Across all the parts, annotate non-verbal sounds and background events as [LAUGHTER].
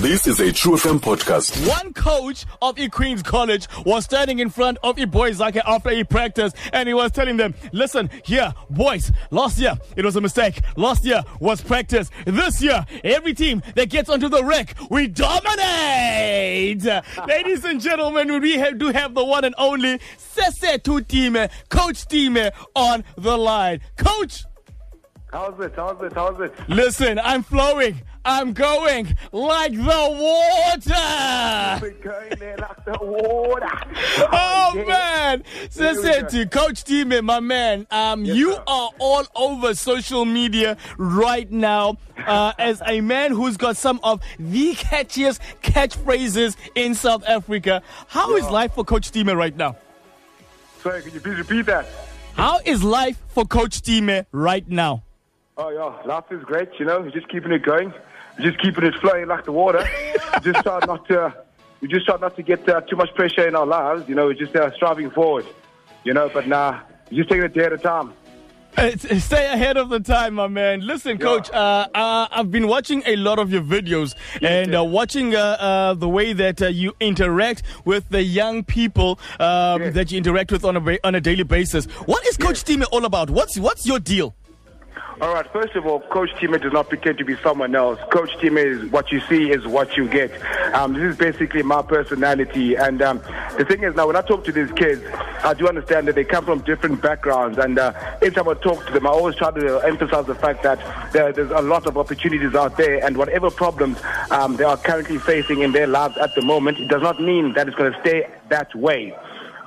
This is a True FM podcast. One coach of E Queen's College was standing in front of E boys like after he practiced and he was telling them, listen, here, boys, last year it was a mistake. Last year was practice. This year, every team that gets onto the wreck, we dominate. [LAUGHS] Ladies and gentlemen, we have, do have the one and only Sesethu Time, coach Time on the line. Coach, How's it? How's it? How's it? listen, I'm flowing. I'm going like the water. We're going there like the water. Oh yeah. man, we to Coach Time, my man, um, you sir. are all over social media right now uh, as a man who's got some of the catchiest catchphrases in South Africa. How is Yeah. life for Coach Time right now? Sorry, could you please repeat that? How is life for Coach Time right now? Oh yeah, life is great. You know, we're just keeping it going. We're just keeping it flowing like the water. we just try not to. We just try not to get uh, too much pressure in our lives. You know, we're just uh, striving forward. You know, but nah, just taking it day at a time. Uh, Stay ahead of the time, my man. Listen, coach, uh, uh, I've been watching a lot of your videos and uh, watching uh, uh, the way that uh, you interact with the young people um, Yes. that you interact with on a, on a daily basis. What is Coach Time all about? What's, what's your deal? All right. First of all, Coach Time does not pretend to be someone else. Coach Time is what you see is what you get. Um, this is basically my personality. And um, the thing is, now when I talk to these kids, I do understand that they come from different backgrounds. And uh, every time I talk to them, I always try to emphasize the fact that there, there's a lot of opportunities out there, and whatever problems um, they are currently facing in their lives at the moment, it does not mean that it's going to stay that way.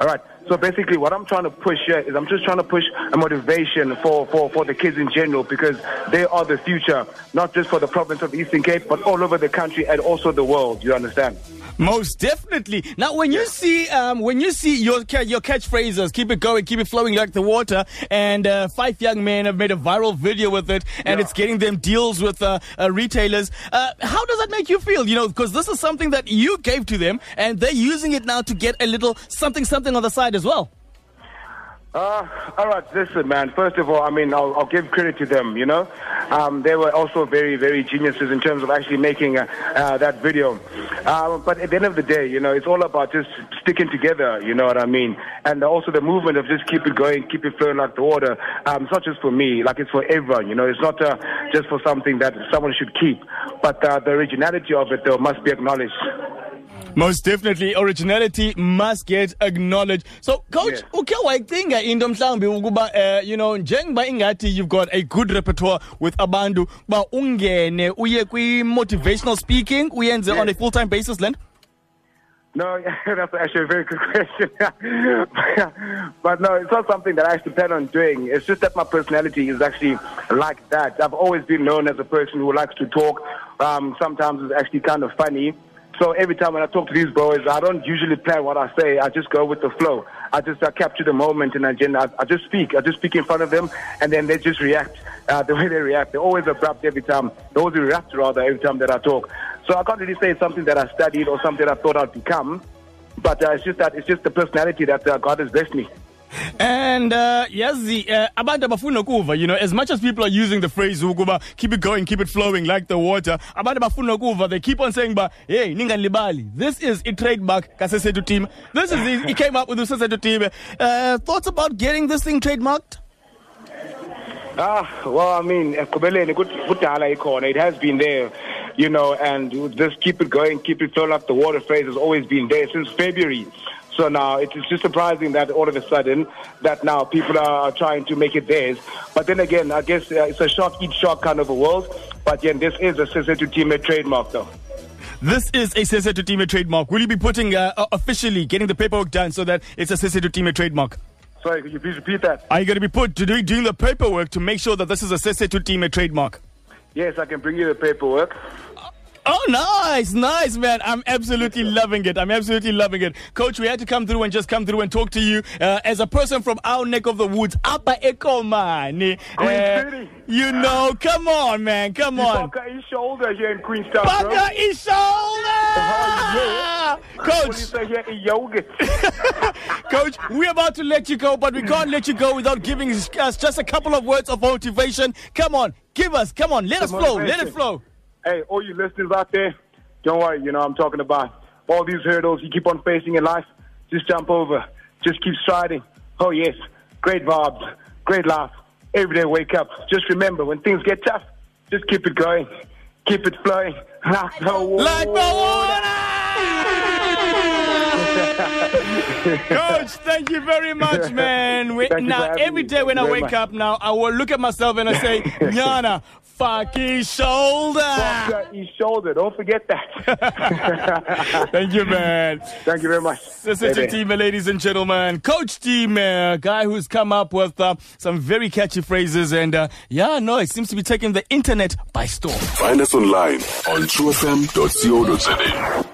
All right. So basically, what I'm trying to push here is I'm just trying to push a motivation for, for, for the kids in general because they are the future, not just for the province of Eastern Cape, but all over the country and also the world. You understand? Most definitely. Now, when you see um, when you see your your catchphrases, keep it going, keep it flowing like the water, and uh, five young men have made a viral video with it, and Yeah. it's getting them deals with uh, uh, retailers. Uh, how does that make you feel? You know, because this is something that you gave to them, and they're using it now to get a little something something on the side as well. Uh, all right, listen, man. First of all, I mean, I'll, I'll give credit to them. You know, um, they were also very, very geniuses in terms of actually making uh, uh, that video. Um, but at the end of the day, you know, it's all about just sticking together. You know what I mean? And also the movement of just keep it going, keep it flowing like the water. Um, it's not just for me, like it's for everyone. You know, it's not uh, just for something that someone should keep, but uh, the originality of it though must be acknowledged. Most definitely, originality must get acknowledged. So, coach, Yeah. ukhe wayicinga into mhlawumbi ukuba uh, you know njengoba ingathi you've got a good repertoire with abantu ba ungene uye kwi motivational speaking uyenze on a full time basis Len? No, [LAUGHS] that's actually a very good question. [LAUGHS] but no, it's not something that I actually plan on doing. It's just that my personality is actually like that. I've always been known as a person who likes to talk. Um, sometimes it's actually kind of funny. So every time when I talk to these boys, I don't usually plan what I say. I just go with the flow. I just uh, capture the moment and I, I, I just speak. I just speak in front of them and then they just react uh, the way they react. They're always abrupt every time. They always react rather every time that I talk. So I can't really say it's something that I studied or something I thought I'd become. But uh, it's just that it's just the personality that uh, God has blessed me. And uh, yazi uh, abantu abafuna ukuva you know as much as people are using the phrase ukuba keep it going keep it flowing like the water abantu abafuna ukuva they keep on saying ba hey ninganilibali this is a trademark kaSesethu Time this is he came up with the Sesethu Time uh, thoughts about getting this thing trademarked Ah, well, I mean. It has been there, you know, and just keep it going, keep it flowing like the water phrase has always been there since February. So now it's just surprising that all of a sudden that now people are trying to make it theirs. But then again, I guess uh, it's a shark eat shark kind of a world. But again, this is a Sister Teammate trademark though. This is a Sesethu Time a trademark. Will you be putting uh, uh, officially getting the paperwork done so that it's a Sesethu Time a trademark? Sorry, could you please repeat that? Are you going to be put to doing, doing the paperwork to make sure that this is a Sesethu Time a trademark? Yes, I can bring you the paperwork. Oh, nice, nice, man. I'm absolutely loving it. I'm absolutely loving it. Coach, we had to come through and just come through and talk to you uh, as a person from our neck of the woods, Upper Ekomani. Uh, you know, come on, man, come on. Fucker his shoulder here in Queenstown. Baka is Oh, shoulder! Coach, What do you say here in yogurt? [LAUGHS] Coach, we're about to let you go, but we can't let you go without giving us just a couple of words of motivation. Come on, give us, come on, let us flow, let it flow. Hey, all you listeners out there, don't worry, you know, I'm talking about all these hurdles you keep on facing in life. Just jump over. Just keep striding. Oh, yes. Great vibes. Great laugh. Every day wake up. Just remember, when things get tough, just keep it going. Keep it flowing. Like. Like the water! Coach, thank you very much, [LAUGHS] man. We, Thank you for now, having every me. day when I Thank you very wake much. up now, I will look at myself and I say, [LAUGHS] Nyana, fucking shoulder. Boxer, his shoulder. Don't forget that. [LAUGHS] Thank you, man. Thank you very much. This is your Baby. team, ladies and gentlemen. Coach Time, a guy who's come up with uh, some very catchy phrases. And uh, yeah, no, it seems to be taking the internet by storm. Find us online on truefm.co.za.